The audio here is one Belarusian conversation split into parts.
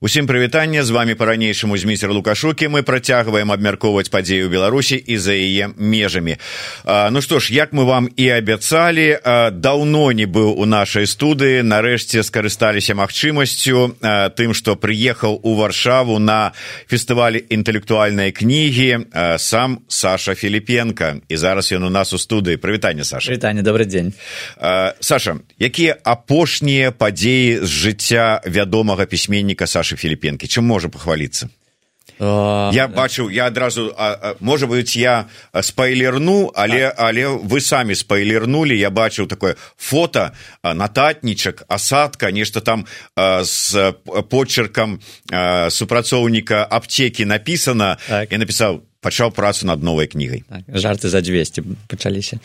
Усім прывітанне з вами по-ранейшаму зміцер лукашукі. Мы працягваем абмяркоўваць падзею беларусі і за яе межамі. Ну што ж як мы вам і абяцалі даўно не быў у нашай студыі нарэшце скарысталіся магчымасцю тым што прыехаў у варшаву на фестывалі інтэлектуальнай кнігі сам Саша філіпенко. І зараз ён у нас у студыі. Прывітанне Саша. Вітанне добрый дзень Саша якія апошнія падзеі з жыцця вядомага пісьменніка Саша нашы філіпенкі чым можа пахваліцца Uh, я бачыў я адразу можа быть я спайлерну але але вы самі спайлернули я бачыў такое фото нататнічак асадка нешта там а, з почеркам супрацоўніка апцекі написано. Так. і напісаў пачаў працу над новай кнігай. Так, жарты за 200 пачаліся.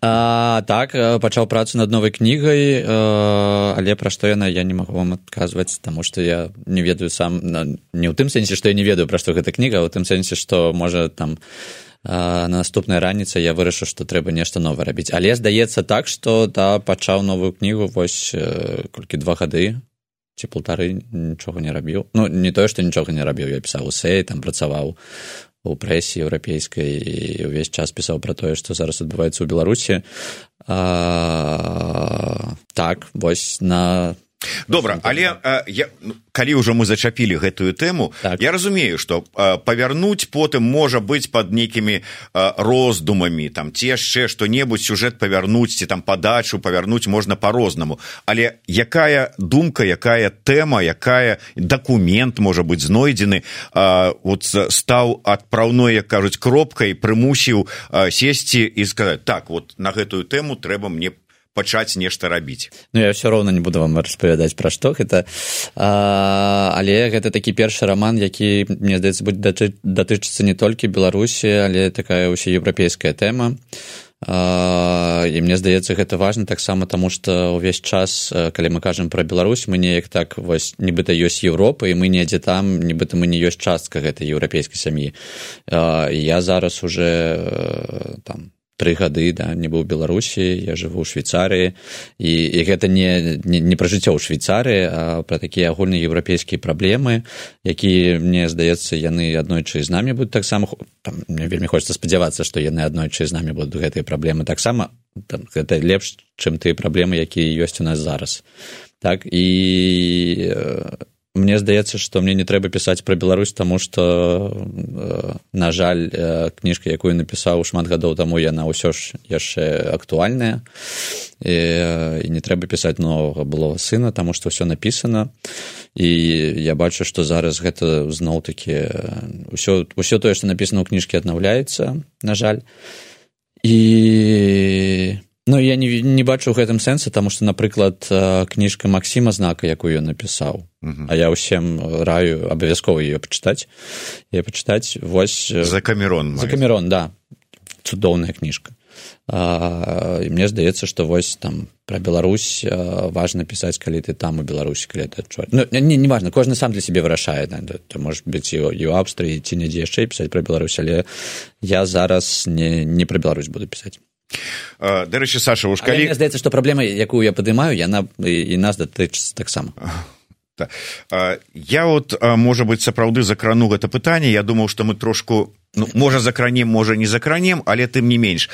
А, так пачаў працу над новай кнігай а, але пра што яна я не магу вам адказваць таму што я не ведаю сам не ў тым сэнсе што я не ведаю пра што гэта кніга у тым сэнсе што можа там на наступнай раніцы я вырашыў што трэба нешта новае рабіць. Але здаецца так што да пачаў новую кнігу вось колькі два гады ці полтары нічога не рабіў. Ну не тое што нічога не рабіў я пісаў усей там працаваў у прэсе еўрапейскай і ўвесь час пісаў пра тое што зараз адбываецца ў беларусі. А, так вось на добра але я ну, калі ўжо мы зачапілі гэтую тэму так. я разумею что павярнуць потым можа быць под нейкімі роздумамі там ці яшчэ што-небудзь сюжэт павярнуць ці там падачу павярнуць можна по-рознаму але якая думка якая тэма якая дакумент можа быць знойдзены вот стаў адпраўной як кажуць кропкай прымусіў сесці і сказаць так вот на гэтую тэму трэба мне пачаць нешта рабіць Ну я все роўна не буду вам распавядаць пра што гэта. А, але гэта такі першы раман які мне здаецца будзе даты, датычыцца не толькі беларусі але такая ўсееўрапейская тэма. А, і мне здаецца гэта важна таксама таму што ўвесь час калі мы кажам пра Беларусь мы неяк так вось нібыта ёсць Еўропа і мы недзе там нібыта мы не ёсць частка гэтай еўрапейскай сям'і. Я зараз уже там тры гады да не быў беларусі я жыву ў швейцарыі. І, і гэта не, не, не пра жыццё ў швейцарыі а пра такія агульныя еўрапейскія праблемы якія мне здаецца яны аднойчы з намі будуць таксама там мне вельмі хочется спадзявацца што яны аднойчы з намі будуць гэтыя праблемы таксама там гэта лепш чым тыя праблемы якія ёсць у нас зараз. Так і мне здаецца што мне не трэба пісаць пра Беларусь таму што э, на жаль э, кніжка якую напісаў шмат гадоў таму яна ўсё ж яшчэ актуальная. І, і не трэба пісаць новага было сына таму што ўсё напісана. І я бачу што зараз гэта зноў такі ўсё ўсё тое што напісана ў кніжкі аднаўляецца на жаль. І Ну я не, не бачу гэтым сэнса, таму што, напрыклад, кніжка Масіма знака, якую ён напісаў. Uh -huh. А я ўсім раю абавязкова ее пачытаць я пачытаць вось за камерон за камерон да цудоўная кніжка а, і мне здаецца што вось там пра Беларусь важна пісаць калі ты там у беларусі калі это ну, не, не важно кожны сам для сябе вырашае да, то может быць і ў Аўстрыі ці недзе яшчэ пісаць пра Беларусь але я зараз не не пра Беларусь буду пісаць дарэчы саша уж калі здаецца што праблема якую я падымаю яна і нас датычыцца таксама. Я вот можа быть сапраўды закрану гэта пытанне. Я думаў што мы трошку ну, можа закранем можа не закранем але тым не менш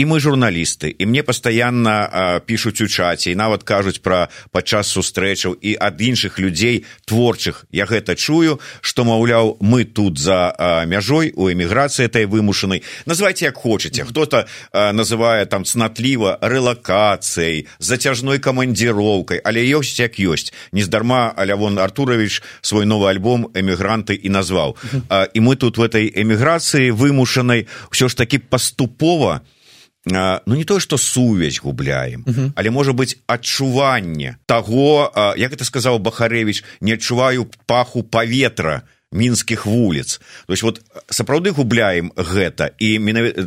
і мы журналісты і мне пастаянна пішуць у чаце і нават кажуць пра падчас сустрэчаў і ад іншых людзей творчых. Я гэта чую што маўляў мы тут за мяжой у эміграцыі этой вымушанай. Называйте як хочаце. Хто-то называе там цнатліва рэлакацыяй зацяжной камандзіроўкай. Але ёсць як ёсць. Нездарма алявон артурович свой новы альбом эмігранты і назваў. І мы тут в этой эміграцыі вымушанай ўсё ж таки паступова ну не тое што сувязь губляем uh -huh. але можа быць адчуванне таго як это сказаў бахарэвич не адчуваю паху паветра мінскіх вуліц то есть вот сапраўды губляем гэта і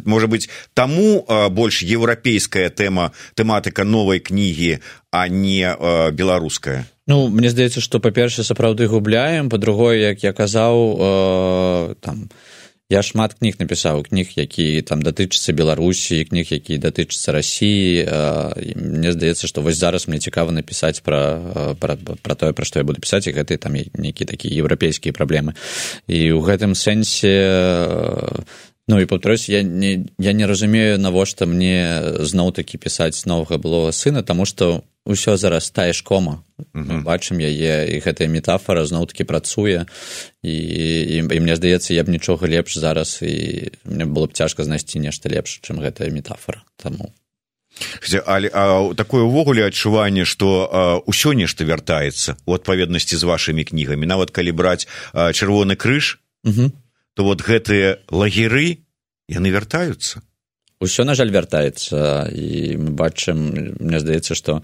можа быть таму больш еўрапейская тэма тэматыка новай кнігі а не беларуская ну мне здаецца што па-перша сапраўды губляем по-другое як я казаў э, там я шмат кніг напісаў кніг які там датычацца беларусі кніг які датычацца рассіі мне здаецца што вось зараз мне цікава напісаць пра пра, пра тое пра што я буду пісаць і гэты там нейкі такія еўрапейскія праблемы. І ў гэтым сэнсе Ну і паўтарюсь я не я не разумею навошта мне зноў такі пісаць новага былога сына таму што ўсё зараз тая ж кома бачым яе і гэтая метафора зноў таки працуе. І, і, і мне здаецца я б нічога лепш зараз і мне было б цяжка знайсці нешта лепш чым гэтая метафора таму. Але такое ўвогуле адчуванне што ўсё нешта вяртаецца у адпаведнасці з вашымі кнігамі. Нават калі браць чырвоны крыж то вот гэтыя лагеры яны вяртаюцца. Ўсё на жаль вяртаецца. І мы бачым мне здаецца што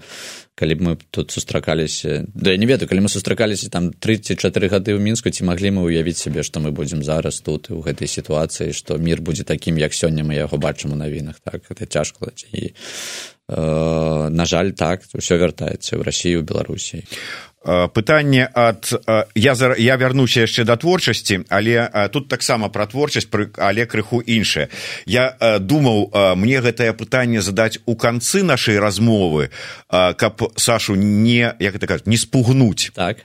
калі б мы тут сустракаліся да я не ведаю калі мы сустракаліся там тридцать чатыры гады ў мінску ці маглі мы ўявіць сябе што мы будзем зараз тут у гэтай сітуацыі што мір будзе такім як сёння мы яго бачым у навінах так? Это цяжка. І э, на жаль так усё вяртаецца ў рассію беларусій пытанне ад я за я вярнуся яшчэ да творчасці але тут таксама пра творчасць пры але крыху іншае я думаў мне гэтае пытанне задаць у канцы нашай размовы каб сашу не як это кажа не спугнуць так.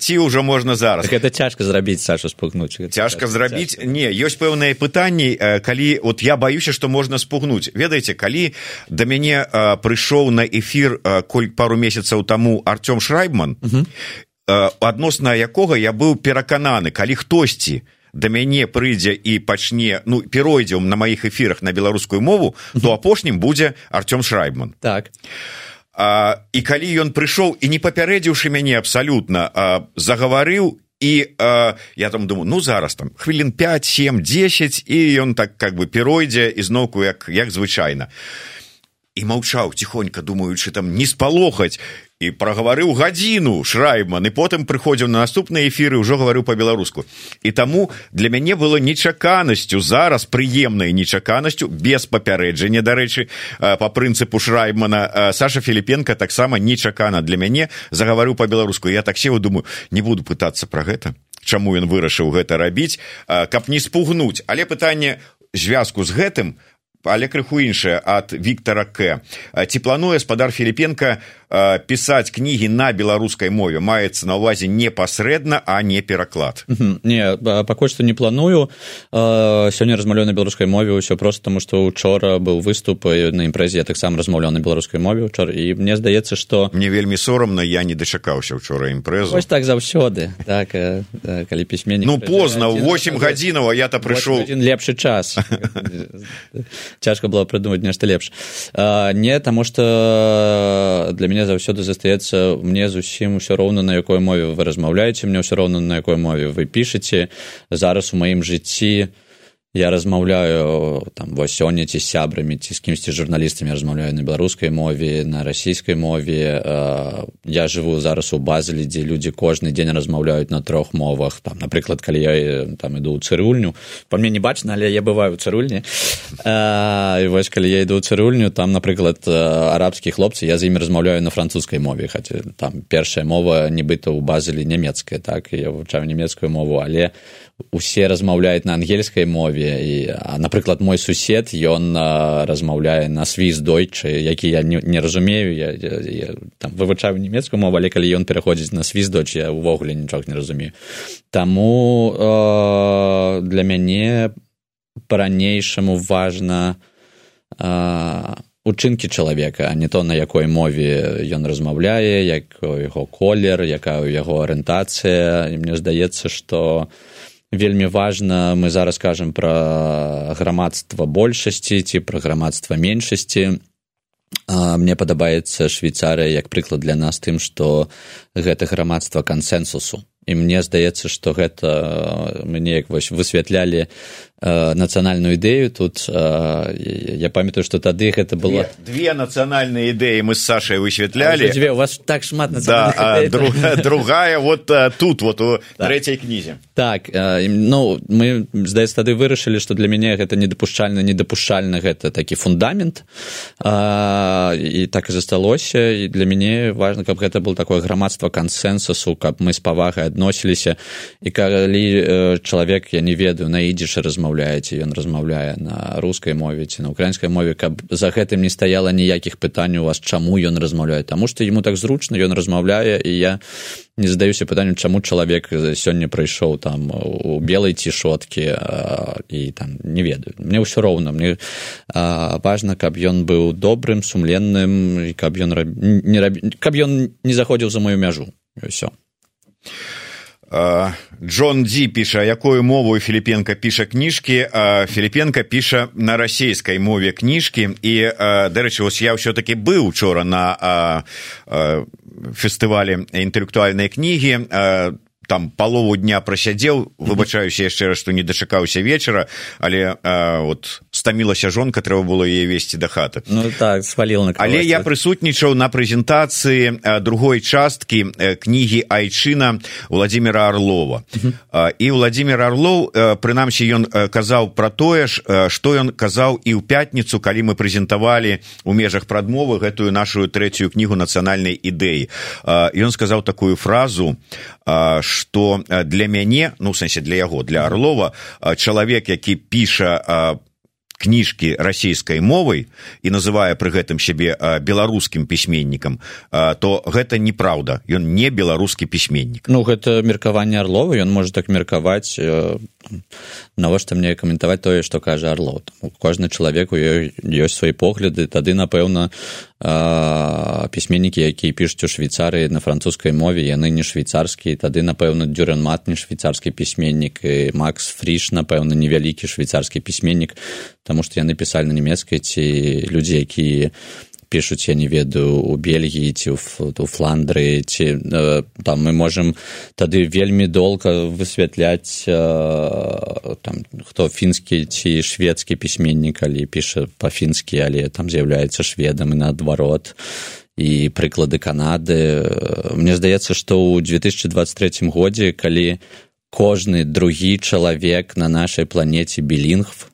Ці ўжо можна зараз? Так это цяжка зрабіць сашу спугнуць цяжка зрабіць? не ёсць пэўныя пытанні калі от я баюся што можна спугнуць ведаеце калі да мяне прыйшоў на эфір коль пару месяцаў таму артём шрайбман адносна якога я быў перакананы калі хтосьці да мяне прыйдзе і пачне ну перайдзем на маіх эфірах на беларускую мову то апошнім будзе артём шрайбман. Так. А, і калі ён прыйшоў і не папярэдзіўшы мяне абсалютна загаварыў і а, я там думаю ну зараз там хвілін 5 7 10 і ён так как бы перайдзе ізноўку як як звычайна. І маўчаў ціхонька думаючы там не спалохаць і прагаварыў гадзіну шрайман і потым прыходзіў на наступныя эфіры ўжо гаварыў па-беларуску. І таму для мяне было нечаканасцю зараз прыемнай нечаканасцю без папярэджання дарэчы по прынцыпу шраймана саша філіпенко таксама нечакана для мяне загаварыў па-беларуску. Я так сеў думаю не буду пытацца пра гэта чаму ён вырашыў гэта рабіць каб не спугнуць. Але пытанне звязку з гэтым але крыху іншае ад Віктора К. Ці плануе спадар Філіпенко пісаць кнігі на беларускай мове маецца на ўвазе непасрэдна а не пераклад не пакуль што не планую. Сёння размаўлю на беларускай мове ўсё просто тому што учора быў выступ на імпрэзе таксама размаўляў на беларускай мове учора і мне здаецца што мне вельмі сорамна я не дачакаўся учора імпрэзу так заўсёды так калі пісьменнік ну позна восемь гадзінаў я то прыйшоў лепшы час. Цяжка было прыдумаць нешта лепш не таму што для мяне мяне заўсёды застаецца мне зусім усё роўна на якой мове вы размаўляеце мне ўсё роўна на якой мове вы пішаце зараз у маім жыцці я размаўляю там вось сёння ці сябрамі ці з кімсьці журналістамі размаўляю на беларускай мове на расійскай мове. Я жыву зараз у базалі дзе людзі кожны дзень размаўляюць на трох мовах. Там напрыклад калі я там іду ў цырульню па мне не бачна але я бываю у цырульні і вось калі я іду ў цырульню там напрыклад арабскі хлопцы я з імі размаўляю на французскай мове хаця там першая мова нібыта ў базалі нямецкая так я вывучаю нямецкую мову але усе размаўляюць на ангельскай мове і а напрыклад мой сусед ён размаўляе на свіс дойчы які я не, не разумею я, я, я там вывучаю нямецкую мову але калі ён пераходзіць на свіс дойч я увогуле нічога не разумею. Таму э, для мяне па-ранейшаму важна э, учынкі чалавека а не то на якой мове ён размаўляе як яго колер якая ў яго арыентацыя. І мне здаецца што вельмі важна мы зараз кажам пра грамадства большасці ці пра грамадства меншасці. Мне падабаецца швейцарыя як прыклад для нас тым што гэта грамадства кансенсусу. І мне здаецца што гэта мы неяк вось высвятлялі нацыянальную ідэю тут э, я памятаю што тады гэта было две, две нацыянальныя ідэі мы з сашай высвятлялі дзве у вас так шмат да, друг, другая вот тут вот у так. трэцяй кнізе так ну мы здаецца тады вырашылі што для мяне гэта недапушчальна недапушчальна гэта такі фундамент. А, і так і засталося і для мяне важна каб гэта был такое грамадства кансенсусу каб мы з павагай адносіліся і калі чалавек я не ведаю на ідзешы размаўляе ці ён размаўляе на рускай мове ці на украінскай мове каб за гэтым не стаяла ніякіх пытанняў вас чаму ён размаўляе? Таму што яму так зручна ён размаўляе і я не задаюся пытанню чаму чалавек сёння прыйшоў там у белай цішоткі і там не ведаю. Мне ўсё роўна. Мне важна каб ён быў добрым сумленным і каб ён раб... не раб... каб ён не заходзіў за маю мяжу. Ўсё Джон Ді піша якую мову філіпенко піша кніжкі філіпенко піша на расійскай мове кніжкі і дарэчы вось я ўсё-таки быў учора на фестывалі інтэлектуальнай кнігі там палову дня прасядзеў выбачаюся яшчэ раз што не дачакаўся вечара але а, вот стамілася жонка трэба было яе весці да хаты. Ну, так сваліла але я прысутнічаў на прэзентацыі другой часткі кнігі айчына владимира орлова. А, і владимир орлов прынамсі ён казаў пра тое ж што ён казаў і ў пятніцу калі мы прэзентавалі у межах прадмовы гэтую нашу трэцюю кнігу нацыянальнай ідэі. Ён сказаў такую фразу что э, для мяне ну сэнсе для яго для орлова э, чалавек які піша э, кніжкі расійскай мовай і называе пры гэтым сябе беларускім пісьменнікам то гэта неправда. Ён не беларускі пісьменнік. Ну гэта меркаванне орлова. Ён можа так меркаваць навошта мне каментаваць тое што кажа орло кожны чалавек у ёсць свае погляды. Тады напэўна пісьменнікі якія пішуць у швейцарыі на французскай мове яны не швейцарскі тады напэўна дюренмат не швейцарскі пісьменнік і макс фріш напэўна невялікі швейцарскі пісьменнік таму што яны пісалі на нямецкай ці людзі якія пишуць я не ведаю у бельгіі ці у фландры ці э, там мы можем тады вельмі долго высвятляць э, там хто фінскі ці шведскі пісьменнік але піша па-фінскі але там з'яўляецца шведам і наадварот. І прыклады канады. Мне здаецца што ў 2023 годзе калі кожны другі чалавек на нашай планеце білінгв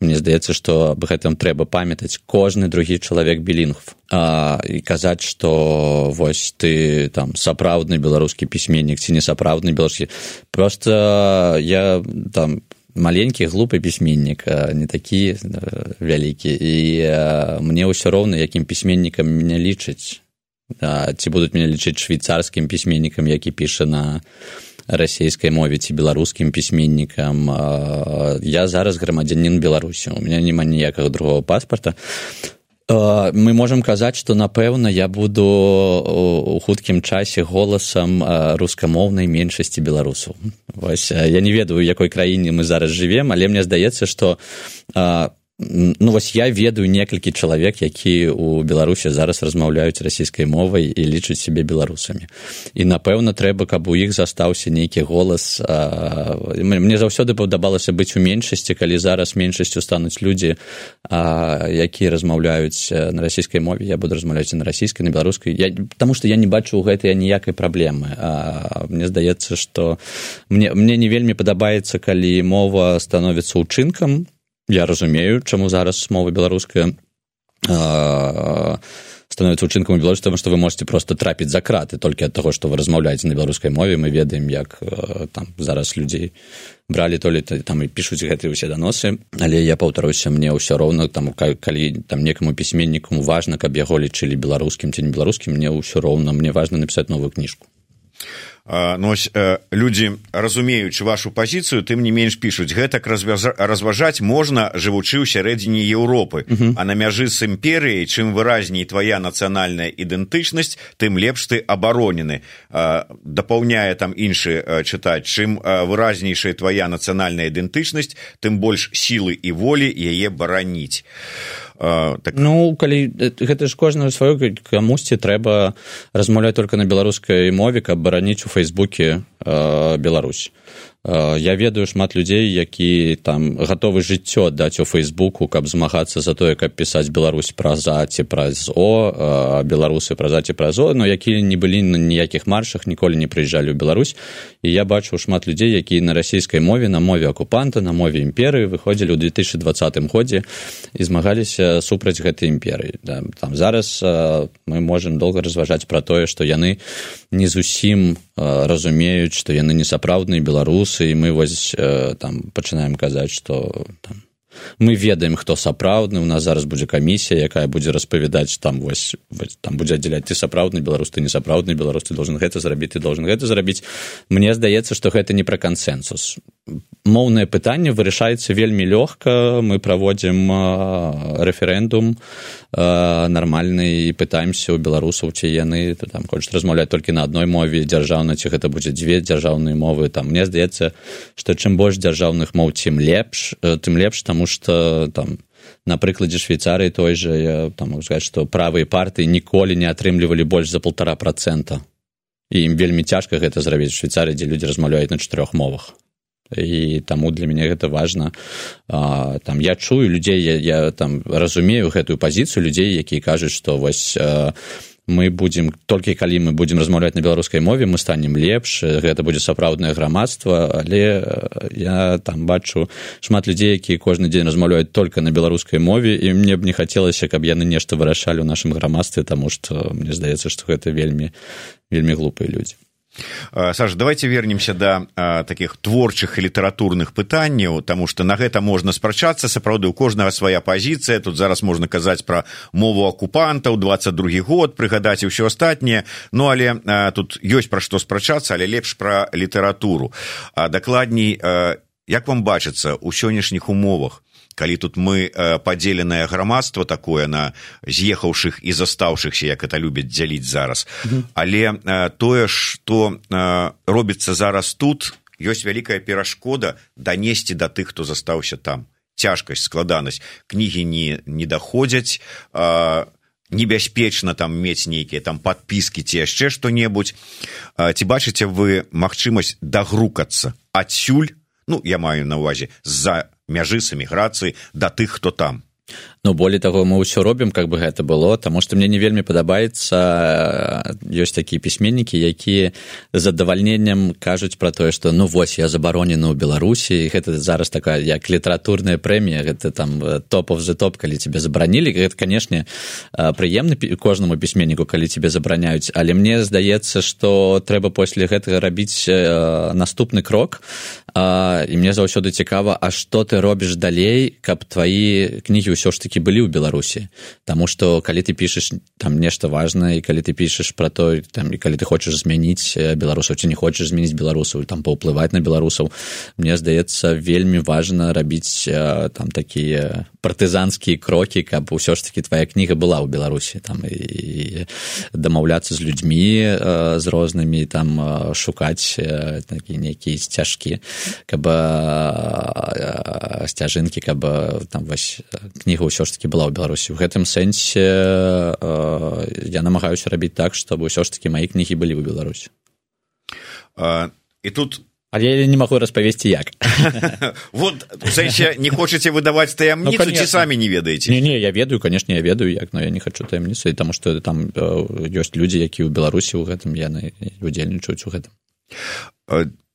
Мне здаецца, што аб гэтым трэба памятаць. Кожны другі чалавек білінгв. І казаць, што вось ты там сапраўдны беларускі пісьменнік ці не сапраўдны беларускі просто я там маленькі глупы пісьменнік не такі вялікі. І мне ўсё роўна якім пісьменнікам мяне лічыць ці будуць мяне лічыць швейцарскім пісьменнікам які піша на расійскай мове ці беларускім пісьменнікам я зараз грамадзянін беларусі. У меня няма ніякага другого паспорта. Мы можемм казаць што напэўна я буду у хуткім часе голасам рускамоўнай меншасці беларусаў. Вось я не ведаю якой краіне мы зараз жывем але мне здаецца што ну вось я ведаю некалькі чалавек які у беларусі зараз размаўляюць расійскай мовай і лічаць сябе беларусамі. І напэўна трэба каб у іх застаўся нейкі голас а, мне заўсёды падабалася быць у меншасці калі зараз меншасцю стануць людзі а, якія размаўляюць на расійскай мове. Я буду размаўляць на расійскай на беларускай. Я таму што я не бачу ў гэтыя ніякай праблемы. А, мне здаецца што мне мне не вельмі падабаецца калі мова становіцца учынкам я разумею чаму зараз мова беларуская становіцца учынкам беларусь тому что вы можете просто трапіць за краты толькі ад таго што вы размаўляеце на беларускай мове мы ведаем як там зараз людзей бралі то ли там і пішуць гэтыя усе даносы але я паўтаруся мне ўсё роўна там калі там некаму пісьменнікам важна каб яго лічылі беларускім ці не беларускім мне ўсё роўна мне важна напісаць новую кніжку ну, ось, людзі разумеючы вашу пазіцыю тым не менш пішуць гэтак разважаць можна жывучы ў сярэдзіне еўропы uh -huh. а на мяжы з імперыяй чым выразней твоя нацыянальная ідэнтычнасць тым лепш ты абаронены дапаўняе там іншы чытаць чым выразнейшая твоя нацыянальная ідэнтычнасць тым больш сілы і волі яе бараніць так... ну калі гэта ж кожную сваю камусьці трэба размаўляць только на беларускай мове каб бараніць у фейсбуке беларусь. Э, я ведаю шмат людзей які там гатовы жыццё даць у фейсбуку каб змагацца за тое каб пісаць беларусь праз а ці праз о э, беларусы праз а ці праз о но якія не былі на ніякіх маршах ніколі не прыязджалі ў Беларусь. І я бачу шмат людзей якія на расійскай мове на мове акупанта на мове імперыі выходзілі ў 2020 годзе і змагаліся супраць гэтай імперыі. Там зараз э, мы можемм доўга разважаць пра тое што яны не зусім разумеюць што яны не сапраўдныя беларусы і мы вось там пачынаем казаць што там мы ведаем хто сапраўдны у нас зараз будзе камісія якая будзе распавядаць там вось там будзе аддзяляць ты сапраўдны беларус ты не сапраўдны беларус ты должен гэта зрабіць ты должен гэта зрабіць мне здаецца што гэта не пра кансенсус. Моўнае пытанне вырашаецца вельмі лёгка. Мы праводзім рэферэндум нармальны і пытаемся ў беларусаў ці яны там хочуць размаўляць толькі на адной мове дзяржаўна ці гэта будзе дзве дзяржаўныя мовы. Там мне здаецца што чым больш дзяржаўных моў цім лепш тым лепш таму што там на прыкладзе швейцарыі той жа я там могу сказаць што правыя партыі ніколі не атрымлівалі больш за полтора процента. І ім вельмі цяжка гэта зрабіць швейцарыі дзе людзі размаўляюць на чатырох мовах. І таму для мяне гэта важна а, там я чую людзей я, я там разумею гэтую пазіцыю людзей якія кажуць што вось а, мы будзем толькі калі мы будзем размаўляць на беларускай мове мы станем лепш гэта будзе сапраўднае грамадства але я там бачу шмат людзей якія кожны дзень размаўляюць только на беларускай мове і мне б не хацелася каб яны нешта вырашалі ў нашым грамадстве таму што мне здаецца што гэта вельмі вельмі глупыя людзі Саш давайте вернемся до да, таких творчых і літаратурных пытанняў тому что на гэта можна спрачацца сапраўды у кожнага свая пазіцыя тут зараз можна казаць про мову акупантаў 22 год прыгадаць і ўсё астатняе ну але а, тут ёсць пра што спрачацца але лепш пра літаратуру дакладней як вам бачыцца у сённяшніх умовах калі тут мы э, падзеленае грамадства такое на з'ехаўшых і застаўшыхся як это любяць дзяліць зараз. Але э, тое што э, робіцца зараз тут ёсць вялікая перашкода данесці да тых хто застаўся там. Цяжкасць складанасць. Кнігі не не даходзяць небяспечна там мець нейкія там подпіскі ці яшчэ што-небудзь. Ці бачыце вы магчымасць дагрукацца адсюль? Ну я маю на увазе з-за мяжы з эміграцыі да тых хто там ну болей таго мы ўсё робім как бы гэта было таму што мне не вельмі падабаецца ёсць такія пісьменнікі якія задавальненнем кажуць пра тое што ну вось я забаронены ў беларусі гэта зараз такая як літаратурная прэмія гэта там топов за топ калі тебе забаранілі гэта канешне прыемны кожнаму пісьменніку калі тебе забараняюць але мне здаецца што трэба после гэтага рабіць наступны крок. І мне заўсёды цікава а што ты робіш далей каб твои кнігі ўсё ж таки былі ў беларусі Таму что калі ты пішаш там нешта важное і калі ты пішаш про то там і калі ты хочаш змяніць беларусаў ці не хочаш змяніць беларусаў там паўплываць на беларусаў мне здаецца вельмі важна рабіць там такія партызанскія крокі каб усё ж таки твоя кніга была ў беларусі там і дамаўляцца з людзьмі з рознымі там шукаць такі нейкія сцяжкі каб сцяжынкі каб там вось кніга ўсё ж таки была ў беларусі у гэтым сэнсе э, я намагаюся рабіць так чтобы ўсё ж таки мои кнігі былі ў беларусі і тут але я не магу распавесці як вот сэнсе не хочаце выдаваць таямніцу ці самі не ведаеце не не я ведаю канешне я ведаю як но я не хочу таямніцы таму что там ёсць людзі якія ў беларусі ў гэтым яны удзельнічаюць у гэтым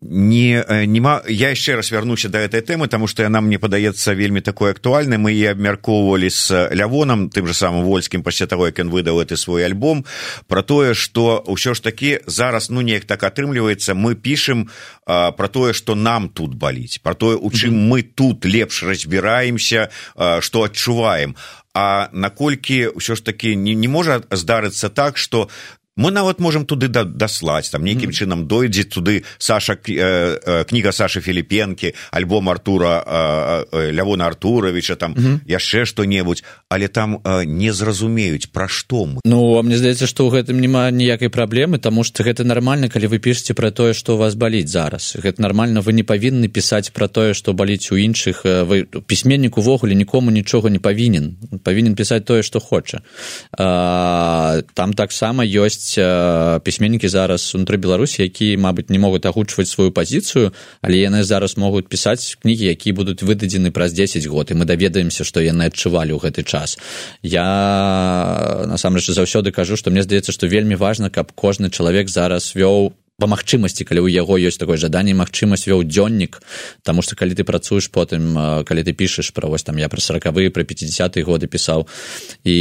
не э, нема я яшчэ раз вярнуся да этой тэмы тому что яна мне падаецца вельмі такой актуальнай мы і абмяркоўвалі з лявонам тым же самым вольскім пасля таго як ён выдаў это свой альбом про тое что ўсё ж таки зараз ну неяк так атрымліваецца мы пішем про тое что нам тут баліць про тое у чым mm -hmm. мы тут лепш разбіраемся что адчуваем а наколькі ўсё ж таки не, не можа здарыцца так что мы нават можемм туды да, даслаць там нейкім mm. чынам дойдзе туды саша э, э, кніга саша філіпенкі альбом артура э, э, лявона артуровича там mm -hmm. яшчэ што-небудзь. Але там э, не зразумеюць пра што мы. Ну а мне здаецца што ў гэтым няма ніякай праблемы? Таму што гэта нармальна калі вы пішаце пра тое што у вас баліць зараз. Гэта нармальна вы не павінны пісаць пра тое што баліць у іншых. Вы пісьменнік увогуле нікому нічога не павінен. Павінен пісаць тое што хоча. А, там таксама ёсць ёсць пісьменнікі зараз унутры беларусі які мабыць не могуць агучваць сваю пазіцыю але яны зараз могуць пісаць кнігі якія будуць выдадзены праз 10 год і мы даведаемся што яны адчувалі ў гэты час. Я насамрэч заўсёды кажу што мне здаецца што вельмі важна каб кожны чалавек зараз вёў па магчымасці калі ў яго ёсць такое жаданне магчымасць вёў дзённік Таму што калі ты працуеш потым калі ты пішаш пра вось там я пра сорокавы пра 50 годы пісаў і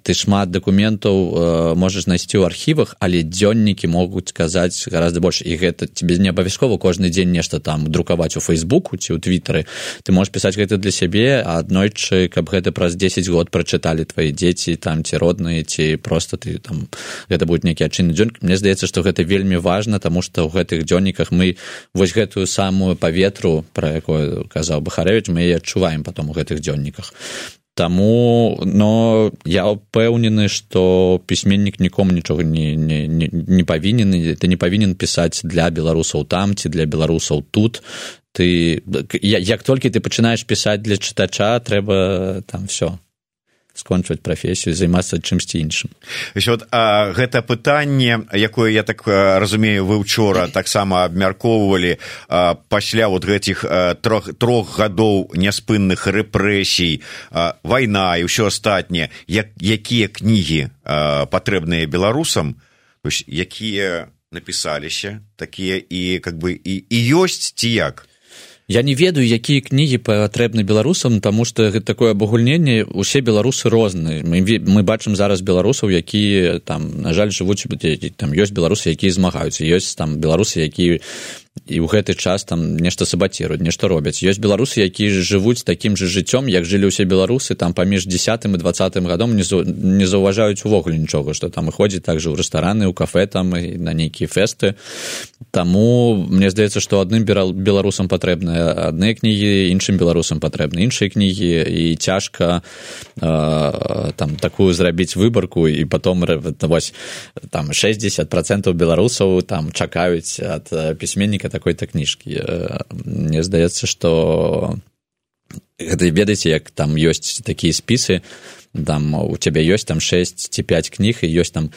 ты шмат дакументаў можаш знайсці ў архівах але дзённікі могуць казаць гораздо больш. І гэта тебе не абавязкова кожны дзень нешта там друкаваць у фейсбуку ці ў твиттары ты можешь пісаць гэта для сябе аднойчы каб гэта праз 10 год прачыталі твои дзеці там ці родныя ці просто ты там гэта будет нейкі адчынны дзён мне здаецца что гэта вельмі важно тому что ў гэтых дзённіках мы вось гэтую самую паветру про якую казаў бахарэвич мы адчуваем потом у гэтых дзённіках. Таму но я ўпэўнены што пісьменнік нікому нічога не, не, не, не павінен ты не павінен пісаць для беларусаў там ці для беларусаў тут. Ты як толькі ты пачынаеш пісаць для чытача трэба там все скончваць прафесію займацца чымсьці іншым. Вот а, гэта пытанне якое я так разумею вы учора таксама абмяркоўвалі пасля вот гэтых трох трох гадоў няспынных рэпрэсій вайна і ўсё астатняе як якія кнігі патрэбныя беларусам? Якія напісаліся такія і как бы і і ёсць ці як Я не ведаю, якія кнігі патрэбны беларусам, таму што гэта такое абагульненне усе беларусы розныя. Мы, мы бачым зараз беларусаў, якія там на жаль жывуць там ёсць беларусы, якія змагаюцца, ёсць там беларусы, якія і ў гэты час там нешта сабаціруюць нешта робяць. Ёсць беларусы якія жывуць такім же жыццём як жылі ўсе беларусы там паміж десятым і двадцатым гадом не, не заўважаюць увогуле нічога што там ходзіць также ў рэстараны ў кафе там і на нейкія фэсты таму мне здаецца што адным беларусам патрэбныя адныя кнігі іншым беларусам патрэбны іншыя кнігі. І цяжка э, там такую зрабіць выбарку і потом вось там 60 процентаў беларусаў там чакаюць ад пісьменніка выніка такой-то кніжкі мне здаецца что гэта ведаеце як там ёсць такія спісы там у цябе ёсць там шесть ці пять кніг і ёсць там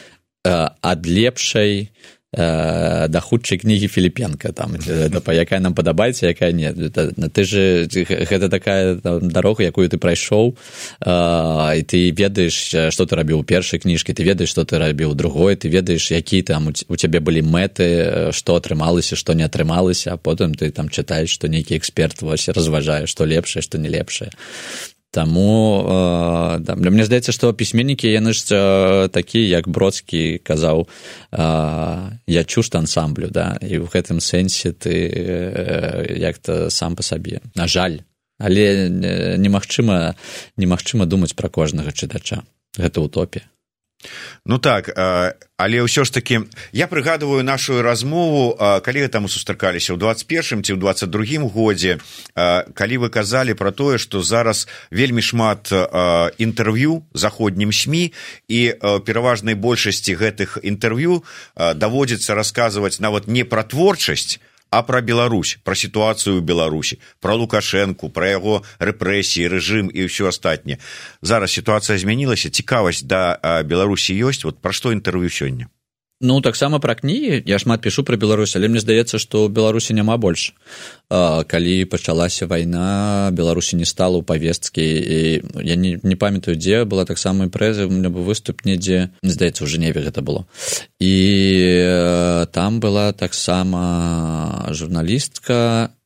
ад лепшай Э, да хутчай кнігі філіпенка там па якая нам падабаецца якая не это, ты же гэта такая дарога якую ты прайшоў і ты ведаеш што ты рабіў у першай кніжкі ты ведаеш што ты рабіў другой ты ведаеш які там у цябе былі мэты што атрымалася што не атрымалася а потым ты там чытаеш што нейкі эксперт вось разважае што лепшае што не лепшае Таму э, да, мне здаецца, што пісьменнікі яны ж э, такі, як бродскі казаў э, я чушт ансамблю да? і ў гэтым сэнсе ты э, як-то сам па сабе. На жаль, але немагчыма немагчыма думаць пра кожнага чытача. Гэта утопія. Ну так але ўсё ж таки я прыгадываю нашу размову калі там сустракаліся ў 21 ці ў 22 годзе калі вы казалі про тое что зараз вельмі шмат інтэрв'ю заходнім сМ і пераважнай большасці гэтых інтэрв'ю даводзіцца расказваць нават не пра творчасць а пра Беларусь пра сітуацыю ў беларусі пра лукашэнку пра яго рэпрэсіі рэжым і ўсё астатняе. Зараз сітуацыя змянілася цікавасць да беларусі ёсць. Вот пра што інтэрв'ю сёння Ну таксама пра кнігі я шмат пішу пра Беларусь, але мне здаецца, што Беларусі няма больш. Калі пачалася вайна, Беларусі не стала ў павесткі і я не, не памятаю, дзе была таксама прэзы, у меня быў выступ недзе здаецца, у Жневе гэта было. І там была таксама журналістка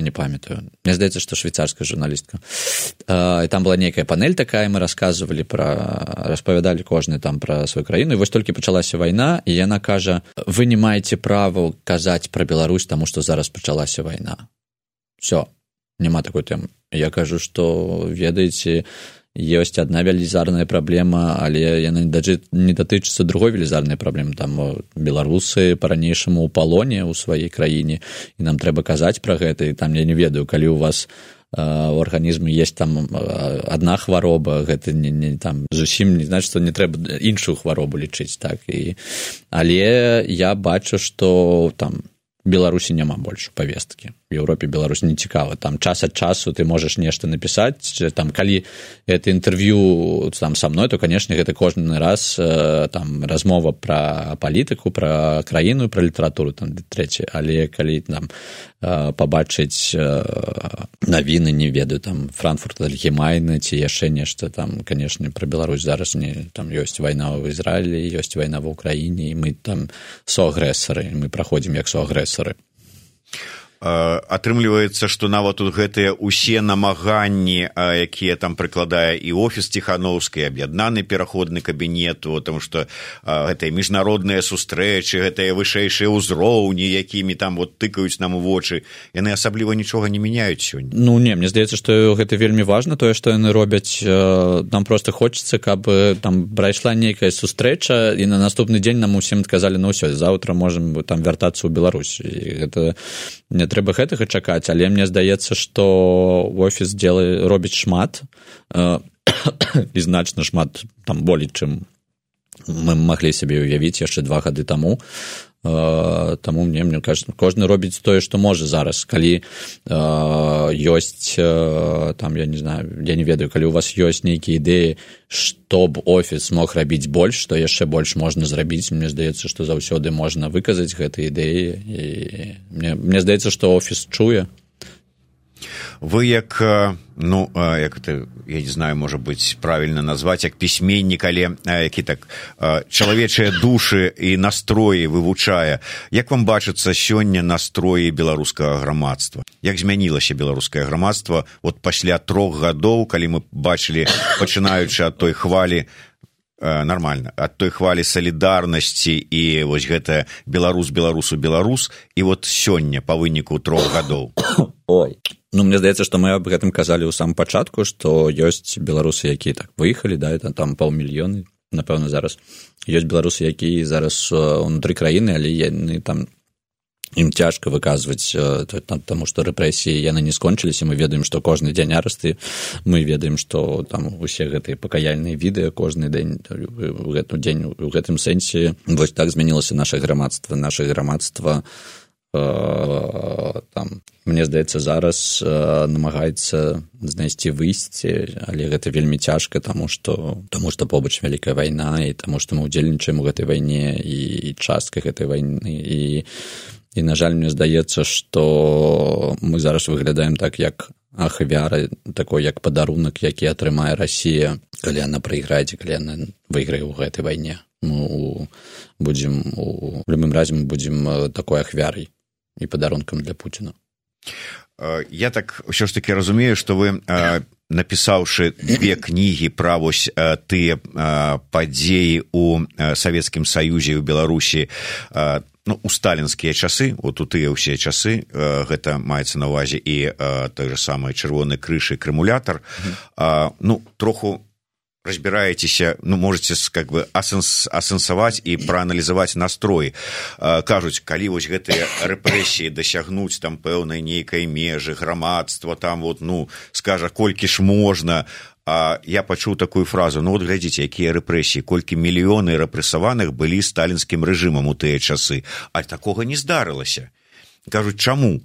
я не памятаю. Мне здаецца што швейцарская журналістка і там была нейкая панель такая мы рассказывалі пра распавядалі кожны там пра сваю краіну і вось толькі пачалася вайна і яна кажа вы не маеце права казаць пра Беларусь таму што зараз пачалася вайна все няма такой тэмы я кажу што ведаеце ёсць одна велізарная праблема але яна не датычыцца другой велізарнай праблемы. Там беларусы по-ранейшаму ў палоне ў сваёй краіне і нам трэба казаць пра гэта і там я не ведаю калі у вас у арганізме есть там одна хвароба гэта не, не там зусім не значит что не трэба іншую хваробу лічыць так і але я бачу что там беларусі няма больш павесткі Еўропе Беларусь не цікава. Там час ад часу ты можаш нешта напісаць там калі это інтэрв'ю там са мной то канешне гэта кожны раз там размова пра палітыку пра краіну пра літаратуру там трэці але калі там пабачыць навіны не ведаю там франкфурт альгемайны ці яшчэ нешта там канешне пра Беларусь зараз не там ёсць вайна в ізраілі ёсць вайна в украіне і мы там соагрэсары мы праходзім як суагрэсары атрымліваецца што нават тут гэтыя усе намаганні якія там прыкладае і офіс ціхановскай аб'яднаны пераходны кабінету там што гэтыя міжнародныя сустрэчы гэтыя вышэйшыя ўзроўні якімі там вот тыкаюць нам у вочы яны асабліва нічога не мяняюць сёння. Ну не мне здаецца што гэта вельмі важна тое што яны робяць нам просто хочется каб там прайшла нейкая сустрэча і на наступны дзень нам усім адказалі ну ўсё заўтра можем там вяртацца ў Беларусь. Гэта не трэба гэтага чакаць але мне здаецца што офіс делай робіць шмат і значна шмат там болей чым мы маглі сябе ўявіць яшчэ два гады таму таму мне мне кажется кожны робіць тое што можа зараз. Калі э, ёсць э, там я не знаю я не ведаю калі у вас ёсць нейкія ідэі што б офіс мог рабіць больш што яшчэ больш можна зрабіць. Мне здаецца што заўсёды можна выказаць гэтай ідэі. І мне мне здаецца што офіс чуе вы як ну як это я не знаю можа быть правильно назваць як пісьменнік але які так чалавечыя душы і настроі вывучае як вам бачыцца сёння настроі беларускага грамадства? Як змянілася беларускае грамадства вот пасля трох гадоў калі мы бачылі пачынаючы ад той хвалі нормально. Ад той хвалі салідарнасці і вось гэта беларус беларусу беларус і вот сёння па выніку трох гадоў ой. Ну мне здаецца што мы аб гэтым казалі ў самом пачатку што ёсць беларусы якія так выехалі да это там паўмільёны напэўна зараз. Ёсць беларусы якія зараз унутры краіны але яны там ім цяжка выказваць таму што рэпрэсіі яны не скончыліся мы ведаем што кожны дзень арасты мы ведаем што там усе гэтыя пакаяльныя відэа кожны дзень гэту дзень у гэтым сэнсе вось так змянілася наше грамадства наше грамадства там мне здаецца зараз намагаецца знайсці выйсці але гэта вельмі цяжка таму што таму што побач вялікая вайна і таму што мы удзельнічаем у гэтай вайне і частка гэтай вайны і і на жаль мне здаецца што мы зараз выглядаем так як ахвяры такой як падарунак які атрымае Росія калі яна прайграце калі яна выйграе ў гэтай вайне мы будзем у любым разе мы будзем такой ахвярай і падарункам для Пуціна. Я так ўсё ж таки разумею, што вы напісаўшы две кнігі пра вось тыя падзеі ў савецкім саюзе ў беларусі ну, у сталінскія часы вот у тыя ўсе часы гэта маецца на ўвазе і той же самы чырвоны крышы крымулятар. Ну троху разбираецеся ну можете как бы асэнс асэнсаваць і прааналізаваць настрой кажуць калі вось гэтыя рэпрэсіі дасягнуць там пэўнай нейкай межы грамадства там вот ну скажа колькі ж можна а я пачуў такую фразу ну вот глядзіце якія рэпрэсіі колькі мільёны рэпрэсаваных былі сталінскім рэжымам у тыя часы а такога не здарылася. Кажуць чаму?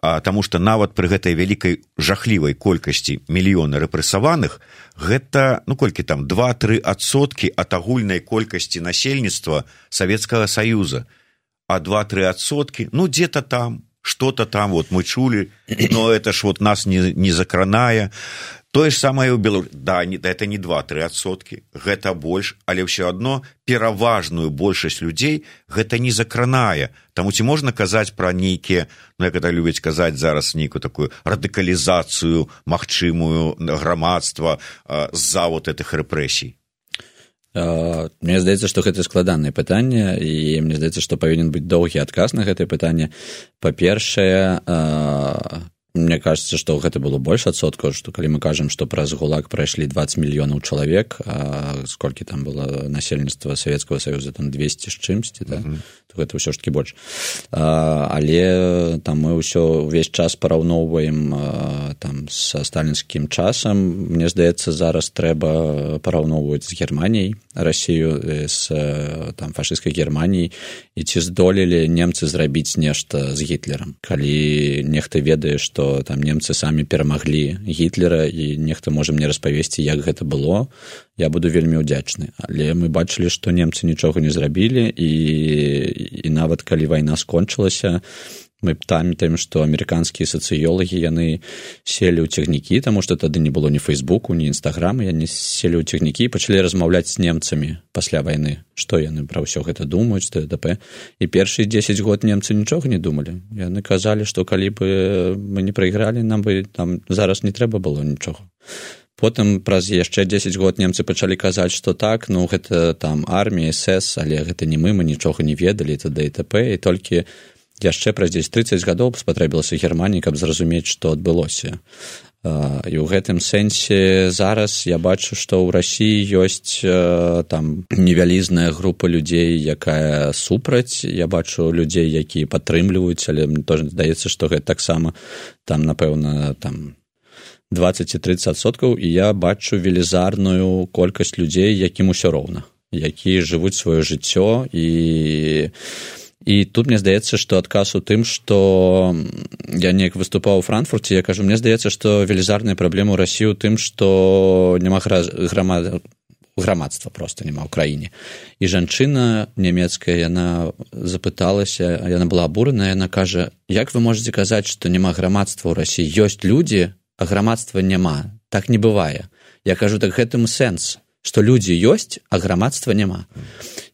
А, таму што нават пры гэтай вялікай жахлівай колькасці мільёна рэпрэсаваных гэта ну колькі там два тры адсоткі ад агульнай колькасці насельніцтва савецкага саюза а два тры адсоткі ну дзе то там что то там вот мы чулі но это ж вот нас не не закранае тое ж самае ў беларус да не это не два тры адсоткі. Гэта больш але ўсё адно пераважную большасць людзей гэта не закранае. Таму ці можна казаць пра нейкія ну як это любяць казаць зараз нейкую такую радыкалізацыю магчымую грамадства з-за вот этих рэпрэсій? Мне здаецца, што гэта складанае пытанне і мне здаецца, што павінен быць доўгі адказ на гэтае пытанне. Па-першае, мне кажется что гэта было больш адсоткаў што калі мы кажам што праз гулак прайшлі 20 мільёнаў чалавек сколькі там было насельніцтва савецкага саюза там 200 з чымсьці да? mm -hmm. то гэта ўсё ж таки больш а, але там мы ўсё увесь час параўноўваем там са сталінскім часам мне здаецца зараз трэба параўноўваць з германіяй рассію з там фашысцкай германіі і ці здолелі немцы зрабіць нешта з гітлерам калі нехта ведае што там немцы самі перамаглі гітлера і нехта можа мне распавесці як гэта было. Я буду вельмі ўдзячны. Але мы бачылі што немцы нічога не зрабілі і і нават калі вайна скончылася мы памятаем што амерыканскія сацыёлагі яны селі ў цягнікі таму што тады не было ні фейсбуку ні нстаграмы яны селі ў цягнікі пачалі размаўляць з немцамі пасля вайны што яны пра ўсё гэта думаюць тдп і першыя дзесяць год немцы нічога не думалі яны казалі што калі бы мы не прайгралі нам бы там зараз не трэба было нічога потым праз яшчэ дзесяць год немцы пачалі казаць што так ну гэта там армія сс але гэта не мы мы нічога не ведалі тады і тп і толькі яшчэ праз дзесь 30 гадоў спатрэбілася германії каб зразумець што адбылося. І ў гэтым сэнсе зараз я бачу што ў рассіі ёсць там невялізная група людзей якая супраць. Я бачу людзей якія падтрымліваюць але мне тоже здаецца што гэта таксама там напэўна там 20-30соткаў і я бачу велізарную колькасць людзей якім усё роўна якія жывуць сваё жыццё і і тут мне здаецца што адказ у тым што я неяк выступаў у франкфурце я кажу мне здаецца што велізарная праблема ў рассію тым што няма грама грамадства просто няма ў краіне і жанчына нямецкая яна запыталася яна была абураная яна кажа як вы можете казаць што няма грамадства ў рассіі ёсць людзі а грамадства няма так не бывае я кажу так гэтым сэнс што людзі ёсць а грамадства няма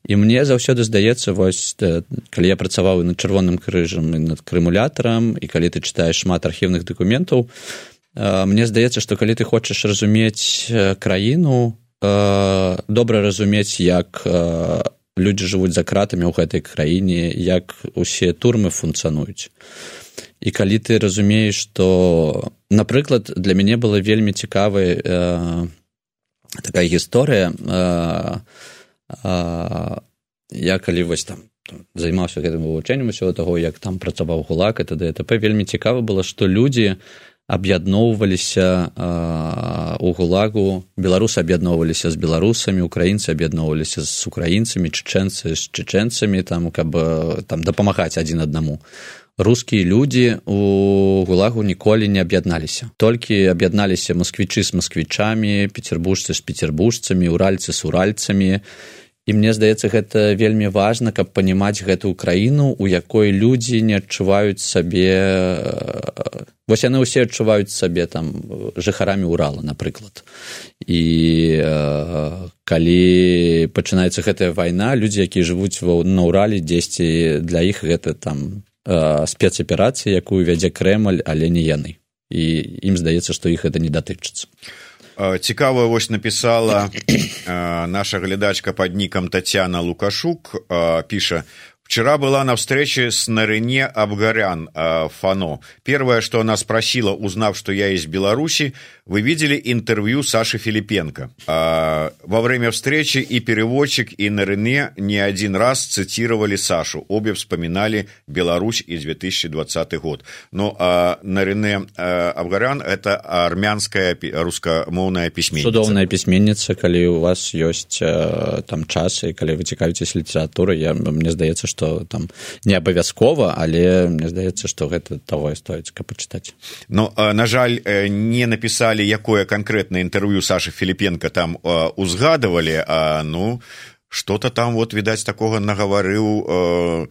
і мне заўсёды здаецца вось калі я працаваў над чырвоным крыжам і над крымулятарам і калі ты чытаеш шмат архіўных дакументаў мне здаецца што калі ты хочаш разумець краіну добра разумець як людзі жывуць за кратамі ў гэтай краіне як усе турмы функцыянуюць і калі ты разумееш што напрыклад для мяне было вельмі цікавая такая гісторыя я калі вось там займаўся гэтым вывучэннем усё таго як там працаваў гулак это дтп вельмі цікава было што людзі аб'ядноўваліся у гулагу. Беларусы аб'ядноўваліся з беларусамі украінцы аб'ядноўваліся з украінцамі чычэнцы з чычэнцамі там каб там дапамагаць адзін аднаму. Рускія людзі у гулагу ніколі не аб'ядналіся. Толькі аб'ядналіся москвічы з москвічамі петербуржцы з петербуржцамі уральцы з уральцамі. і мне здаецца гэта вельмі важна каб панімаць гэтую краіну у якой людзі не адчуваюць сабе вось яны ўсе адчуваюць сабе там жыхарамі урала напрыклад. І калі пачынаецца гэтая вайна людзі якія жывуць на ўралі дзесьці для іх гэта там Э, спецаперацыі якую вядзе крэмль але не яны. І ім здаецца што іх это не датычыцца. э, цікава вось напісала э, наша глядачка под нікам татяна лукашук піша Вчера была на встрече с Нарине Абгарян э, Фано. Первое, что она спросила, узнав, что я из Беларуси, вы видели интервью Саши Филипенко. Э, во время встречи и переводчик, и Нарине не один раз цитировали Сашу. Обе вспоминали Беларусь и 2020 год. Но э, Нарине э, Абгарян – это армянская русскомовная письменница. Судовная письменница, когда у вас есть э, там час, и когда вы цікавитесь литературой, я, мне сдается, что там не абавязкова але мне здаецца что гэта того і стоіць каб пачытаць. Но на жаль не напісалі якое канкрэтна інтэрв'ю саша філіпенко там узгадывалі а ну что-то там вот відаць такога нагаварыў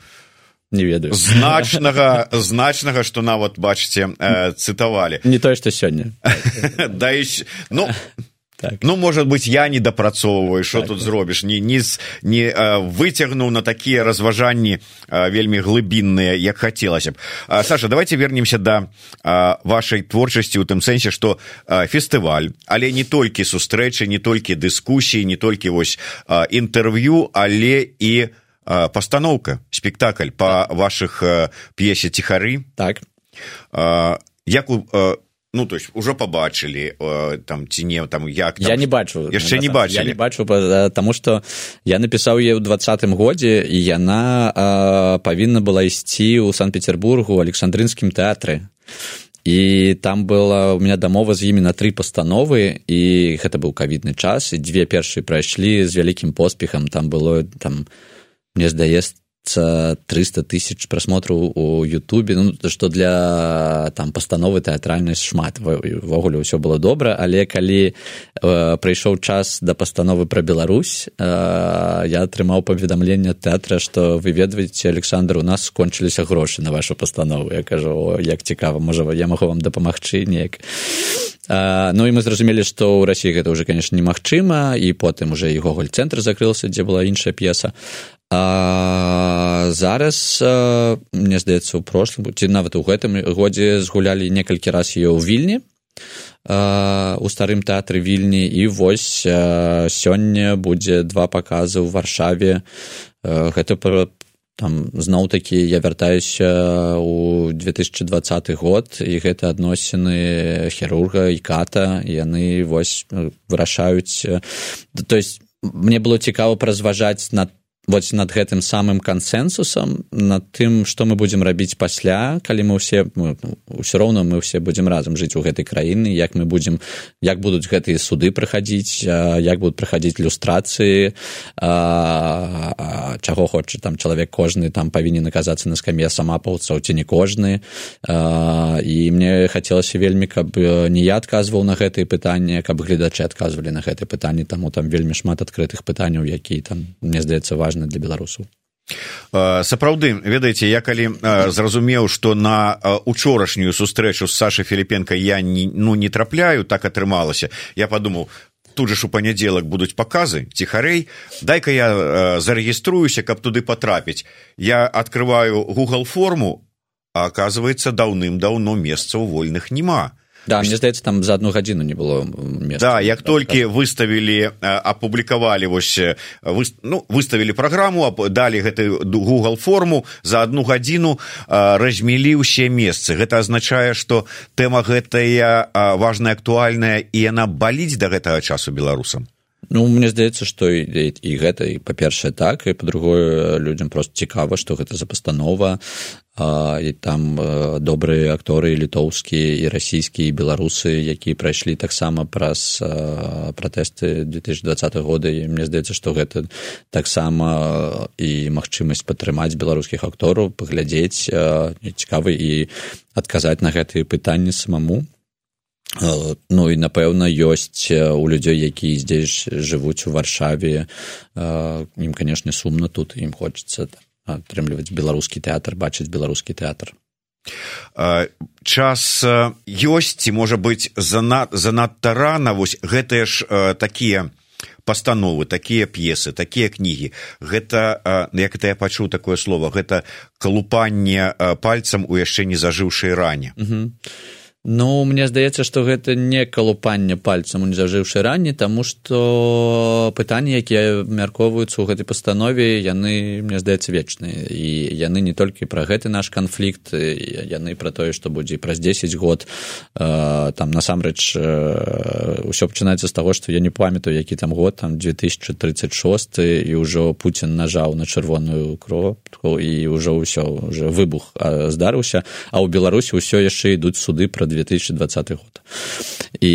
не ведаю. значнага значнага что нават бачыце цытавалі. Не тое что сёння. Да ну так. ну может быть я не дапрацоўваю что так, тут так. зробіш не не не выцягнуў на такія разважанні вельмі глыбінныя як хацелася б саша давайте вернемся да, вашай творчасці у тым сэнсе что фестываль але не толькі сустрэчы не толькі дыскусіі не толькі вось інтэрв'ю але і пастаноўка спектакль по ваших п'есе ціхары так. Як у ну то есть уже побачылі там ці не там як там, я не бачу. Яшчэ не бачу я не бачу потому что я напісаў е ў двадцатым годзе і яна павінна была ісці ў санкт-петербургу александрынскім тэатры і там была у меня дамова з імі на тры пастановы і гэта быў кавідны час і дзве першыя прайшлі з вялікім поспехам там было там мне здаецца 300 тысяч просмотраў у Ютубе. Ну, што для там пастановы тэатральнай шмат. Увогуле ўсё было добра але калі э, прыйшоў час да пастановы пра Беларусь э, я атрымаў паведамленне тэатра што вы ведаеце Александр у нас скончыліся грошы на вашу пастанову. Я кажу о, як цікава можа я магу вам дапамагчы неяк Uh, ну і мы зразумелі што ў рассіі гэта ўжо конечно немагчыма і потым уже і гоголь цэнтр закрылся дзе была іншая п'еса А, зараз мне здаецца у прошлым ці нават у гэтым годзе згулялі некалькі раз ее ў вільні. У старым тэатры вільні. І вось сёння будзе два паказы ў варшаве. Гэта пра там зноў такі я вяртаюся у 2020 год і гэта адносіны хірурга і ката. Яны вось вырашаюць то есть мне было цікава празважаць над вось над гэтым самым кансенсусам над тым што мы будзем рабіць пасля калі мы ўсе мы, ўсё роўна мы ўсе будзем разам жыць у гэтай краіны як мы будзем як будуць гэтыя суды праходзіць як будуць праходзіць люстрацыі чаго хоча там чалавек кожны там павінен аказацца на скам'е самапаўцаў ці не кожны. А, і мне хацелася вельмі каб не я адказваў на гэтые пытанні каб гледачы адказвалі на гэтые пытанні таму там вельмі шмат адкрытых пытанняў які там мне здаецца важно важна для беларусаў. Сапраўды ведаеце я калі зразумеў што на учорашнюю сустрэчу з сашай філіпенко я не ну не трапляю так атрымалася я подумаў тут же ж у панядзелак будуць паказы ціхарэй дай-ка я зарэгіструюся каб туды потрапіць я открываю google форму а оказывается даўным-даўно месцаў вольных няма да мне здаецца там за одну гадзіну не было места. да як толькі выставілі апублікавалі вось вы, ну выставілі праграму далі гэтую google форму за одну гадзіну размелі ўсе месцы гэта азначае што тэма гэтая важная актуальная і яна баліць да гэтага часу беларусам Ну мне здаецца што і, і гэта і па-першае так і па-другое людзям просто цікава што гэта за пастанова а, і там добрыя акторы літоўскія і расійскія беларусы якія прайшлі таксама праз пратэсты 2020 года. І мне здаецца што гэта таксама і магчымасць падтрымаць беларускіх актораў паглядзець цікавы і адказаць на гэтыя пытанні самому. Э, ну і напэўна ёсць э, у людзей якія здесь жывуць у варшаве. Э, ім канешне сумна тут ім хочется атрымліваць беларускі тэатр бачыць беларускі тэатр. Час ёсць ці можа быць занад занадта рана. Вось гэтыя ж такія пастановы такія п'есы такія кнігі. Гэта як это я пачуў такое слово гэта калупанне пальцам у яшчэ не зажыўшай ране. -hmm. Ну мне здаецца, што гэта не калупанне пальцам у незажыўшы ранні, таму што пытанні, якія мяркоўваюцца ў гэтай пастанове, яны мне здаецца вечныя. І яны не толькі пра гэты наш канфлікт, яны пра тое, што будзе праз 10 год. Там насамрэч ўсё пачынаецца з таго, што я не памятаю, які там год там 2036 і ўжо Пуін нажаў на чырвоную кропку і ўжо ўсё уже выбух здарыўся, а ў Беларусі ўсё яшчэ ідуць суды пра 2020 год. І,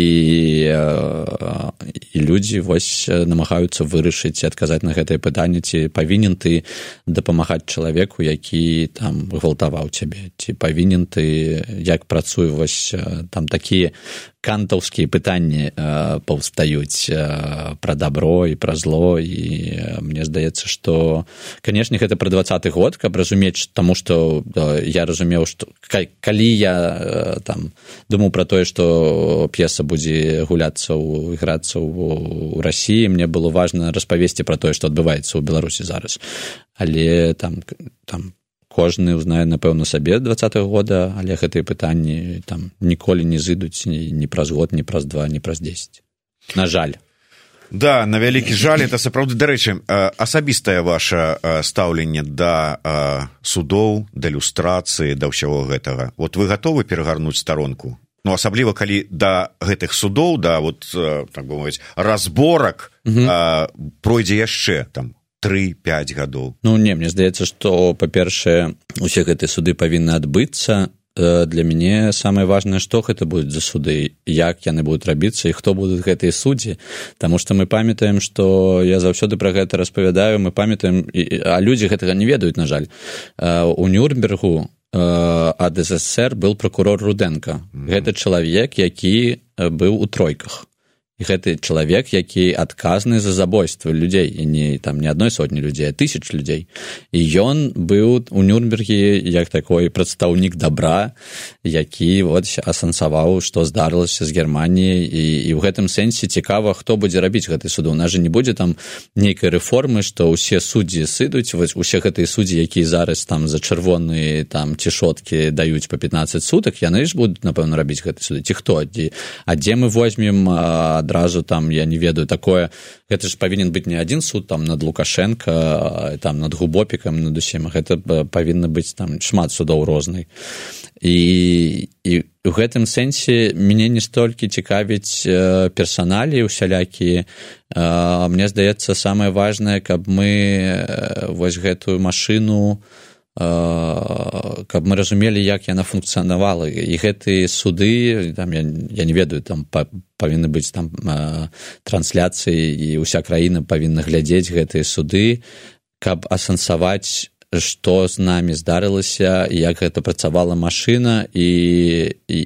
і людзі вось намагаюцца вырашыць адказаць на гэтае пытанне ці павінен ты дапамагаць чалавеку які там гвалтаваў цябе ці павінен ты як працуе вось там такія кантаўскія пытанні э, паўстаюць э, пра дабро і пра зло. І э, мне здаецца што канешне гэта пра двадцаты год каб разумець таму што я разумеў што калі я там думаў пра тое што п'еса будзе гуляцца ў іграцца ў рассіі мне было важна распавесці пра тое што адбываецца ў беларусі зараз. Але там там кожны ўзнае напэўна сабе два года але гэтыя пытанні там ніколі не зыдуць ні, ні праз год ні праз два ні праз 10 на жаль. Да на вялікі жаль это сапраўды дарэчы асабістае ваше стаўленне да судоў да люстрацыі да ўсяго гэтага. Вот вы гатовы перагарнуць старонку? Ну асабліва калі да гэтых судоў да вот так бы мовіць разборак пройдзе яшчэ там тры-пять гадоў ну не мне здаецца што па-першае усе гэтыя суды павінны адбыцца Э, для мяне самае важнае што гэта будуць за суды як яны будуць рабіцца і хто будуць гэтыя суддзі Таму што мы памятаем што я заўсёды пра гэта распавядаю мы памятаем а людзі гэтага не ведаюць на жаль. Э, у нюрнбергу э, ад ссср был прокурор руденко. Гэта чалавек які быў у тройках гэты чалавек які адказны за забойства людзей. І не там не адной сотні людзей тысяч людзей. І ён быў у нюрнбергі як такой прадстаўнік добра які вот асэнсаваў што здарылася з германіяй. І ў гэтым сэнсе цікава хто будзе рабіць гэты суду у нас же не будзе там нейкай рэформы што ўсе суддзі сыдуць. Вось усе гэтыя суддзі якія зараз там за чырвоны там цішоткі даюць по 15 сутак яны ж будуць напэўна рабіць гэты суды ці хто? Дзе а дзе мы возьмем адразу там я не ведаю такое. Гэта ж павінен быць не адзін суд там над лукашенко там над губопікам над усім. Гэта павінна быць там шмат судоў рознай і і у гэтым сэнсе мяне не столькі цікавіць персаналі усялякія. Мне здаецца самае важнае каб мы вось гэтую машину каб мы разумелі як яна функцыянавала. І гэтыя суды там я, я не ведаю там па, павінны быць там трансляцыі і ўся краіна павінна глядзець гэтыя суды каб асэнсаваць што з намі здарылася як гэта працавала машына і і,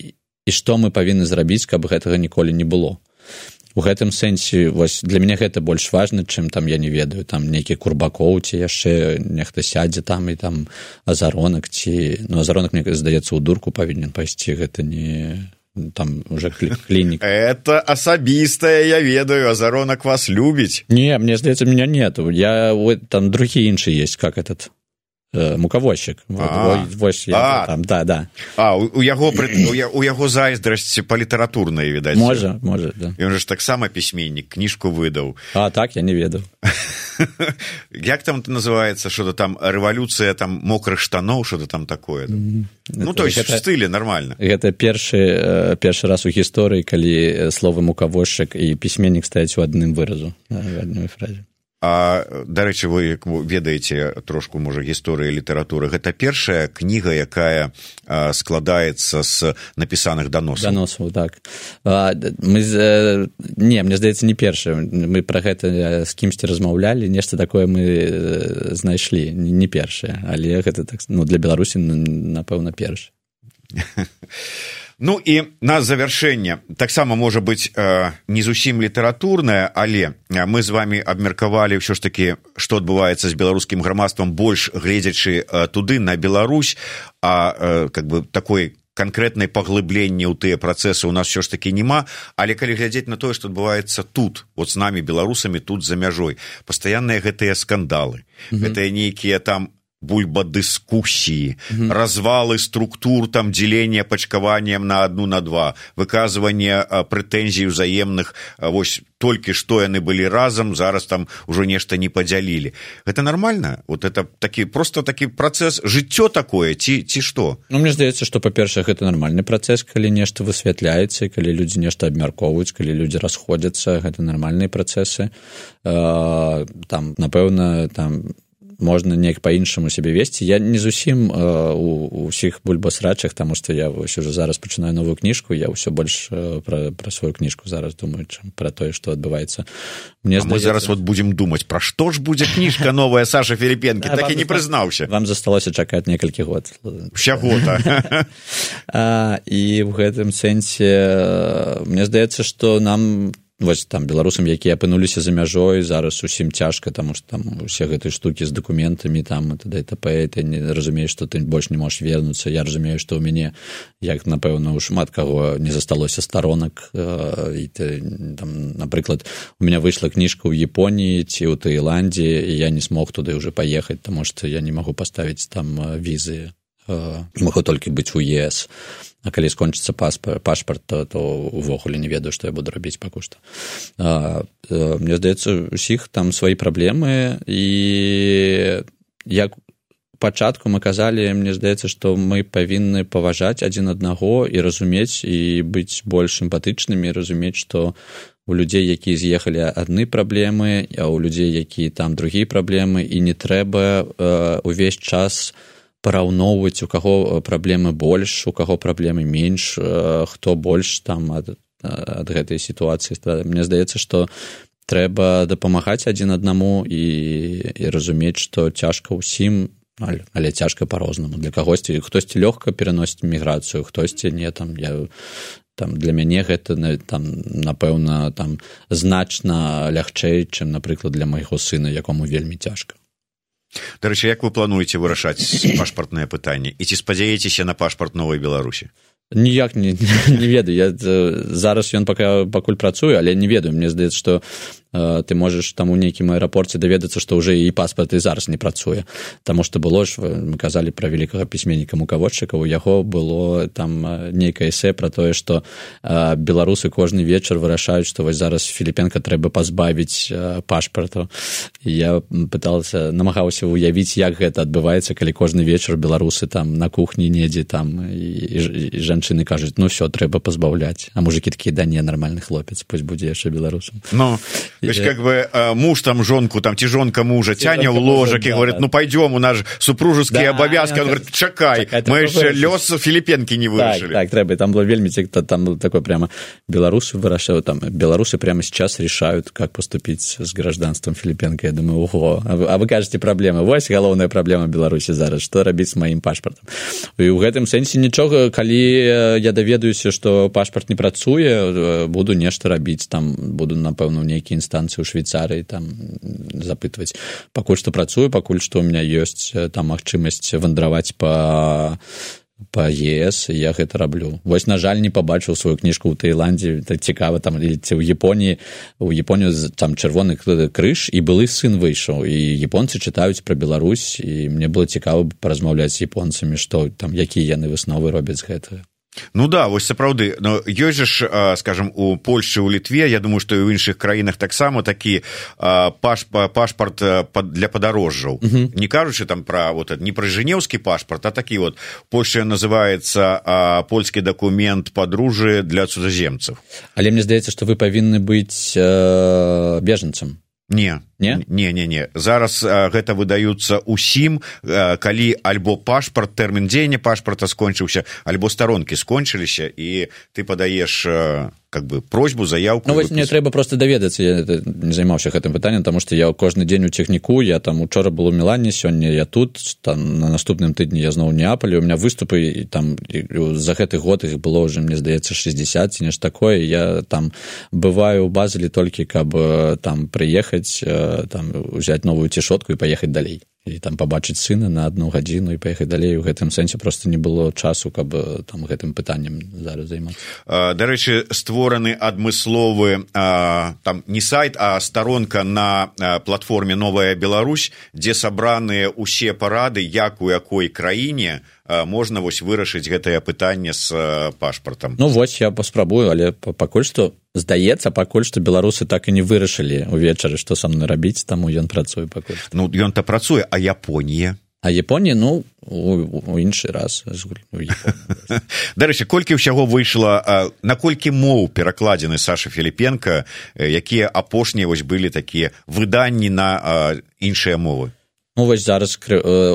і што мы павінны зрабіць каб гэтага ніколі не было у гэтым сэнсе вось для мяне гэта больш важна чым там я не ведаю там нейкі курбакоў ці яшчэ нехта сядзе там і там азаронак ці ну азаронак мне здаецца у дурку павінен пайсці гэта не там уже клінік. Это асабістае я ведаю азаронак вас любіць. Не мне здаецца меня нету. Я там другі іншы есть как этот мукавозчык там да да. А у яго у яго зайздрасці па літаратурнай відаць можа можа да. ён ж таксама пісьменнік кніжку выдаў а так я не ведаў як там называется? Что-то там рэвалюцыя там мокрых штаноў что-то там такое. Ну то есть стылі нормально. гэта першы першы раз у гісторыі калі словы мукавозчык і пісьменнік стаяць у адным выразу адной фразе А дарэчы вы ведаеце трошку можа гісторыі літаратуры. Гэта першая кніга якая складаецца з напісаных даносаў. Даносаў так. А, мы з, не мне здаецца не першая. Мы пра гэта з кімсьці размаўлялі нешта такое мы знайшлі. Не першае але гэта так ну для беларусі напэўна перш Ну і на завяршэнне таксама можа быць э, не зусім літаратурная, але мы з вами абмеркавалі ўсё ж такі, што адбываецца з беларускім грамадствам больш гледзячы э, туды на Беларусь, а э, как бы такой канкрэтнай паглыбленне ў тыя працэсы у нас все ж таки няма. Але калі глядзець на тое што адбываецца тут вот з намі беларусамі тут за мяжой пастаянныя гэтыя скандалы. Mm -hmm. гэтыя нейкія там бульба дыскусіі mm -hmm. развалы структур там дзелення пачкаваннем на одну на два выказыванне прэтэнзій узаемных вось толькі што яны былі разам зараз там ужо нешта не падзялілі гэта нормально? Вот это такі просто такі працэс жыццё такое ці ці што ну мне здаецца что па-першае гэта нармальны працэс калі нешта высвятляецца калі людзі нешта абмяркоўваюць калі людзі расходзяцца гэта нармальныя працэсы э, там напэўна там можна неяк по-іншаму сябе весці я не зусім э, у ўсіх бульбасрачах таму што я вось уже зараз пачынаю новую кніжку я ўсё больш э, пра, пра сваю кніжку зараз думаю чым пра тое што адбываецца мне здаецца... мы зараз вот будзем думаць пра што ж будзе кніжка новая саша філіпенкі так і не прызнаўся вам засталося чакаць некалькі год. Усяго і в гэтым сэнсе э, мне здаецца што нам вось там беларусам якія апынуліся за мяжой зараз усім цяжка таму што там усе гэтыя штукі з дакументамі там тады тп ты не разумееш што ты больш не можаш вернуцца. Я разумею што ў мяне як напэўна ў шмат каго не засталося старонак і ты там напрыклад у меня выйшла кніжка ў японіі ці ў таіландзе і я не смог туды ўжо паехаць таму што я не магу паставіць там візы магу толькі быць у ЕС А калі скончыцца паспорт пашпарт то, то увогуле не ведаю што я буду рабіць пакуль што. Мне здаецца усіх там свае праблемы. І як пачатку мы казалі мне здаецца што мы павінны паважаць адзін аднаго і разумець і быць больш сімпатычнымі разумець што у людзей якія з'ехалі адны праблемы а у людзей якія там другія праблемы. І не трэба э, увесь час у параўноўваць у каго э, праблемы больш у каго праблемы менш э, хто больш там ад, ад гэтай сітуацыі. Мне здаецца што трэба дапамагаць адзін аднаму і, і разумець што цяжка ўсім але, але цяжка по-рознаму для кагосьці хтосьці лёгка пераносіць міграцыю хтосьці не там я там для мяне гэта там напэўна там значна лягчэй чым напрыклад для майго сына якому вельмі цяжка Дарэчы, як вы плануеце вырашаць пашпартнае пытанне? І ці спадзяецеся на пашпарт новай беларусі? Ніяк не, не ведаю. Я зараз ён пака пакуль працую але не ведаю. Мне здаецца што ты можаш там у нейкім аэрапорце даведацца што ўжо і паспарт і зараз не працуе таму што было ж мы казалі пра вялікага пісьменніка мукаводчыка у яго было там нейкае эсэ пра тое што беларусы кожны вечар вырашаюць што вось зараз філіпенка трэба пазбавіць пашпарту я пытался намагаўся уявіць як гэта адбываецца калі кожны вечар беларусы там на кухні недзе там і, і жанчыны кажуць ну все трэба пазбаўляць а мужикі такі да не нармальны хлопец пусть будзе яшчэ беларусам но Ведь, как бы э, муж там жонку там ці жонка мужа тяне ў ложак і говорит ну пойдем у нас супружеские да, обовязки он говорит чакай мы яшчэ лёс філіпенкі не вырашылі так, так трэба там было вельмі то там такой прямо беларусы вырашаю там беларусы прямо сейчас решают как поступить с гражданством філіпенка я думаю ого а вы, а вы кажете проблемы вось галоўная праблема беларусі зараз. Что рабіць с маім пашпартам і у гэтым сэнсе нічога калі я даведаюся что пашпарт не працуе буду нешта рабіць там буду напэўна нейкі інст станцыі ў швейцарыі там запытваць. Пакуль што працую пакуль што у меня ёсць э, там магчымасць вандраваць по по ЕС я гэта раблю. Вось на жаль не пабачыў сваю кніжку ў таіландзе так цікава там ці ў японіі у японію там чырвоны крыж і былы сын выйшаў. І японцы чытаюць пра Беларусь і мне было цікава паразмаўляць з японцамі што там якія яны высновы робяць гэтага Ну да вось сапраўды. Но ёсць жа ж скажем у польльшы у літве я думаю што і ў іншых краінах таксама такі паш пашпарт для падарожжаў. Uh -huh. не кажучы там пра вот не пра жэнеўскі пашпарт а такі вот польша называется польскі дакумент падружы для цудаземцаў але мне здаецца што вы павінны быць э, бежанцам не. Не? Не не не. Зараз а, гэта выдаюцца усім а, калі альбо пашпарт тэрмін дзеяння пашпарта скончыўся альбо старонкі скончыліся і ты падаеш как бы просьбу заявку ну, мне трэба просто даведацца я не займаўся гэтым пытаннем тому что я кожны дзень у техніку я там учора был у мелане сёння я тут там на наступным тыдні я зноў неапалі у меня выступы і там і, за гэты год их было уже мне здаецца 60 ці нешта такое. Я там бываю у базілі толькі каб там прыехаць там узяць новую цішотку і паехаць далей і там пабачыць сына на одну гадзіну і паехаць далей. У гэтым сэнсе просто не было часу каб там гэтым пытаннем зараз займацца. Дарэчы створаны адмысловы а, там не сайт а старонка на платформе новая Беларусь дзе сабраныя усе парады як у якой краіне можна вось вырашыць гэтае пытанне з пашпартам? Ну вось я паспрабую але пакуль што здаецца пакуль што беларусы так і не вырашылі увечары што са мной рабіць таму ён працуе пакуль ну ён то працуе а японія? А японія ну у іншы раз дарэчы колькі ўсяго выйшла наколькі моў перакладзены саша філіпенко якія апошнія вось былі такія выданні на іншыя мовы Ну, вось зараз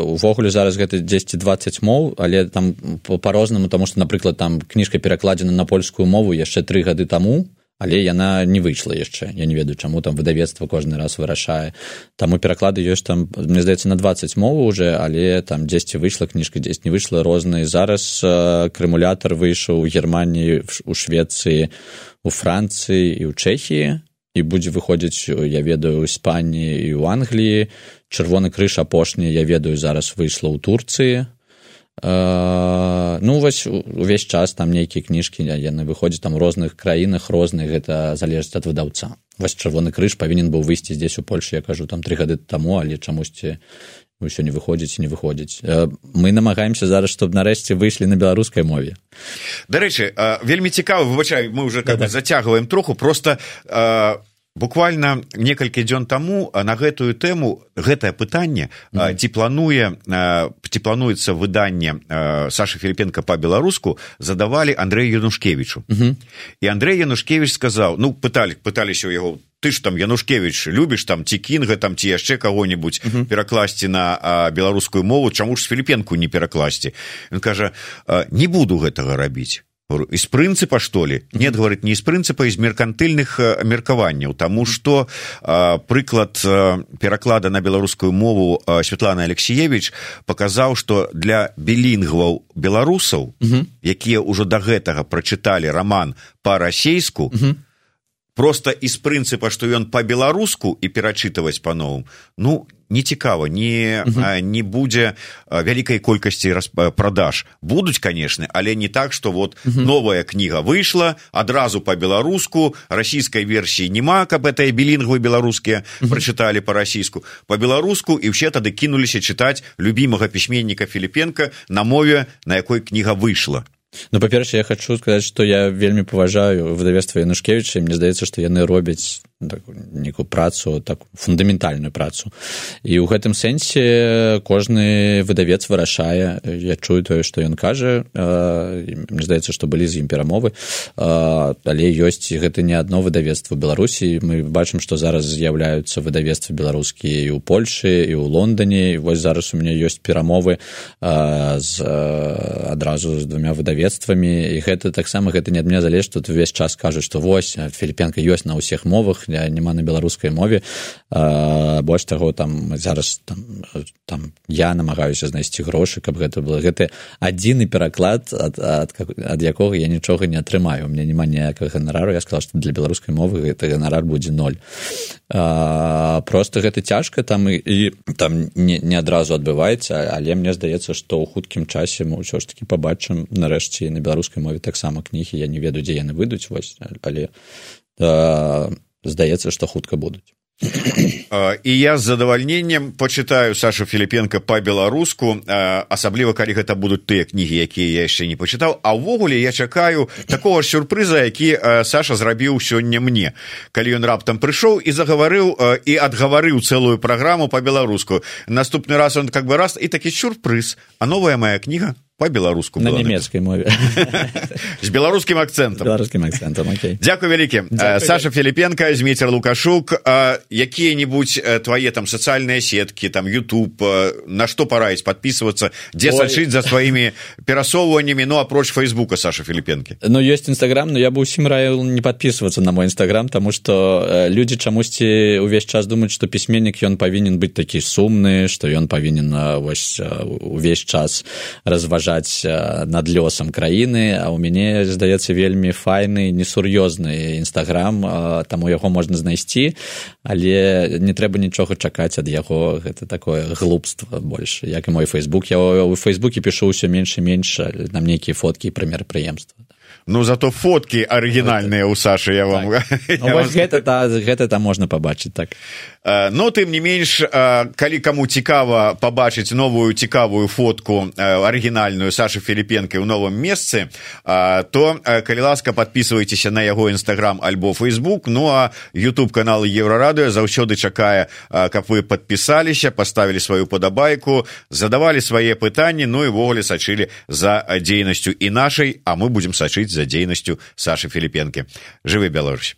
увогуле зараз гэта 10 20 моў але там по-рознаму тому что напрыклад там кніжка перакладзена на польскую мову яшчэ тры гады таму але яна не выйшла яшчэ. Я не ведаю чаму там выдавецтва кожны раз вырашае. Таму пераклады ёсць там мне здаецца на 20 мову уже але там дзесьці выйшла кніжка дзесь не выйшла. Розныя зараз крымулятор выйшаў у германії у швецыі у францыі і ў чэхіі і будзе выходзіць я ведаю іспаніі і ў англіі. Чырвоны крыж апошні я ведаю зараз выйшла ў турцыі. Э, ну вось увесь час там нейкія кніжкі яны выходзяць там розных краінах розных гэта залежыць ад выдаўца. Вось чырвоны крыж павінен быў выйсці здесь у польльше я кажу там тры гады таму але чамусьці ўсё не выходзіць не выходзіць. Мы намагаемся зараз чтобы нарэшце выйшлі на беларускай мове. Дарэчы вельмі цікава выбачай мы уже как бы зацягваем троху просто буквально некалькі дзён таму на гэтую тэму гэтае пытанне mm -hmm. ці плануе ці плануецца выданне саша філіпенко по-беларуску задавалі андрею янушкевичу mm -hmm. і андрей янушкевич сказаў ну пыталі пыталіся ў яго ты ж там янушкевич любіш там ці кінга там ці яшчэ кого-нибудь uh -huh. перакласці на а, беларускую мову чаму ж філіпенку не перакласці он кажа не буду гэтага рабіць из прынцыпа что ли? Нет говорит не из прынцыпа из меркантыльных меркаванняў тому что прыклад пераклада на беларускую мову светлана алексеевич показаў что для білінгваў беларусаў якія ўжо до гэтага прачыталі роман по-расейску uh -huh просто из прынцыпа что ён по-беларуску і перачытваць по-новым ну не цікава не -huh. не будзе вялікай колькасці продаж будуць конечно але не так что вот -huh. новая кніга выйшла адразу по-беларуску расійской версии няма каб это білінгвы беларускія -huh. прочыталі по-расійску по-беларуску і все тады кінуліся чытаць любимага пісьменніка філіпенко на мове на якой кніга выйшла ну па-першае я хочу сказаць что я вельмі паважаю выдавецтва янушкевича мне здаецца что яны робяць так, некую працу так фундаментальную працу. І ў гэтым сэнсе кожны выдавец вырашае я чую тое што ён кажа мне здаецца што былі з ім перамовы але ёсць гэта не адно выдавецтва беларусі мы бачым што зараз з'яўляюцца выдавецтвы беларускія і ў польшы і ў лондоне. І вось зараз у меня ёсць перамовы з адразу з двумя выдавецтвамі. І гэта таксама гэта не ад меня залез тут увесь час кажуць што вось філіпенка ёсць на ўсіх мовах няма на беларускай мове. Больш таго там зараз там, там я намагаюся знайсці грошы каб гэта было. Гэты адзіны пераклад ад, ад, ад якога я нічога не атрымаю. У меня няма ніякага ганарару я сказал што для беларускай мовы гэты ганарар будзе ноль. А, просто гэта цяжка там і, і там не, не адразу адбываецца але мне здаецца што ў хуткім часе мы ўсё ж таки побачым нарэшце на беларускай мове таксама кнігі. Я не ведаю дзе яны выйдуць вось але а, здаецца што хутка будуць і я з задавальненнем пачытаю сашу філіпенко по-беларуску асабліва калі гэта будуць тыя кнігі якія я яшчэ не пачытаў. А ўвогуле я чакаю такого сюрпрыза які саша зрабіў сёння мне. Калі ён раптам прыйшоў і загаварыў і адгаварыў цэлую праграму по-беларуску наступны раз он как бы раз і такі сюрпрыз. А новая моя кніга по-беларуску на нямецкай мове. З беларускім акцэнтам беларускім акцэнтам okay. дзякуй вялікі саша філіпенко змейцер лукашук. Якія-нибудь твае там сацыяльныя сеткі там youtube на што параіць подписываться дзе сачыць за сваімі перасоўваннямі ну апроч фейсбука саша філіпенкі ну ёсць нстаграм но я бы усім раіў не подписываться на мой нстаграм тому что людзі чамусьці увесь час думаюць что пісьменнік ён павінен быць такі сумны что ён павінен вось увесь час разважаць разважаць над лёсам краіны а у мяне здаецца вельмі файны несур'ёзны нстаграм таму яго можна знайсці але не трэба нічога чакаць ад яго. Гэта такое глупства больш. Як і мой фейсбук я у фейсбуке пішу ўсё менш і менш нам нейкія фоткі пра мерапрыемства. Ну зато фоткі арыгінальныя ў сашы я вам, так. я ну, вам... гэта та, гэта там можна пабачыць так но тым не менш калі каму цікава пабачыць новую цікавую фотку арыгінальную сашы філіпенкай у новым месцы то калі ласка подписывайтеся на яго нстаграм альбо фейсбук ну а youtube канал еўрарадыо заўсёды чакае каб вы подпісаліся поставілі сваю падабайку задавалі свае пытанні ну і ввогуле сачылі за дзейнасцю і нашай а мы будзем сачыць за дзейнасцю сашы філіпенкі жывы беларусь